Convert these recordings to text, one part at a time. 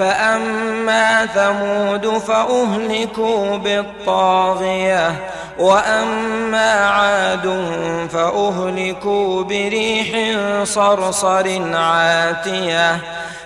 فأما ثمود فأهلكوا بالطاغية وأما عاد فأهلكوا بريح صرصر عاتية.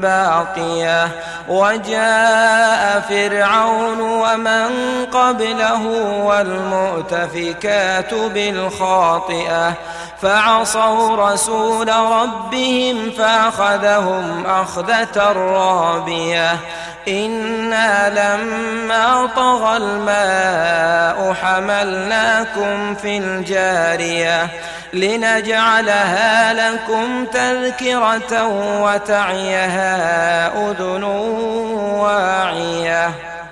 باقية. وجاء فرعون ومن قبله والمؤتفكات بالخاطئة. فعصوا رسول ربهم فأخذهم أخذة رابية. إنا لما طغى الماء حملناكم في الجارية لنجعلها لكم تذكرة وتعيها أذن واعية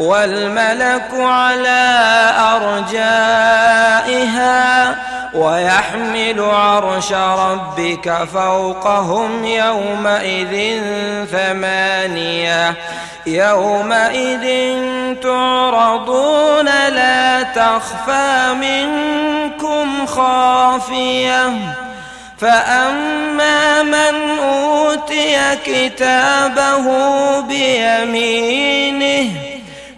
والملك على أرجائها ويحمل عرش ربك فوقهم يومئذ ثمانية. يومئذ تعرضون لا تخفى منكم خافية. فأما من أوتي كتابه بيمينه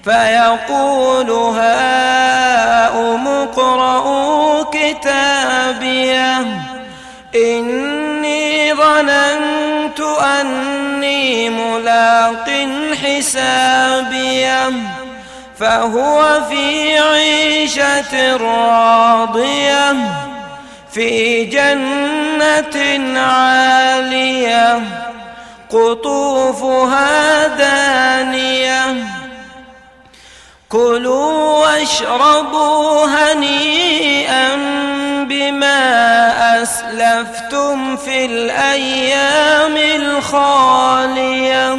فيقول هاؤم اقرءوا كتابيه. إني ظننت أني ملاق حسابيه. فهو في عيشة راضية في جنة عالية قطوفها دانية. كلوا واشربوا هنيئا بما أسلفتم في الأيام الخالية.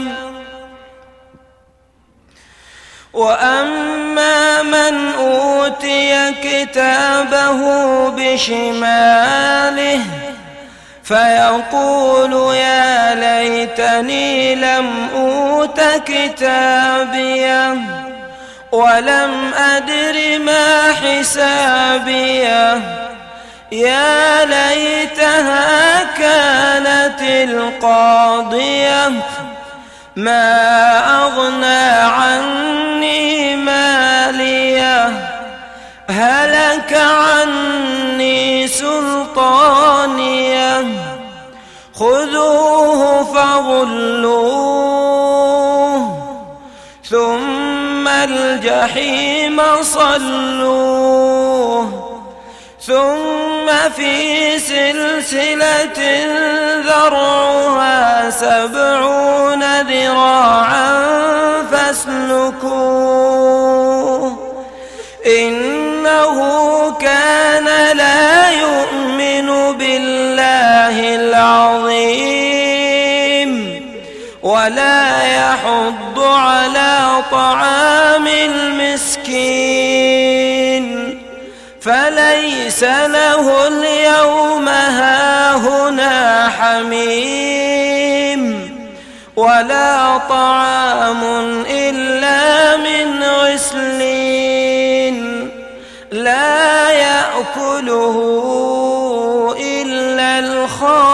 وأما من أوتي كتابه بشماله فيقول يا ليتني لم أوت كتابيه ولم أدر ما حسابيه. يا ليتها كانت القاضية. ما أغنى عني مالية. هلك عني سلطانية. خذوه فغلوه الجحيم صلوه. ثم في سلسلة ذرعها سبعون ذراعا فاسلكوه. إنه كان لا يؤمن بالله العظيم ولا يحض على طعام المسكين فليس له اليوم هاهنا حميم ولا طعام إلا من غسلين. لا يأكله إلا الخاطئون.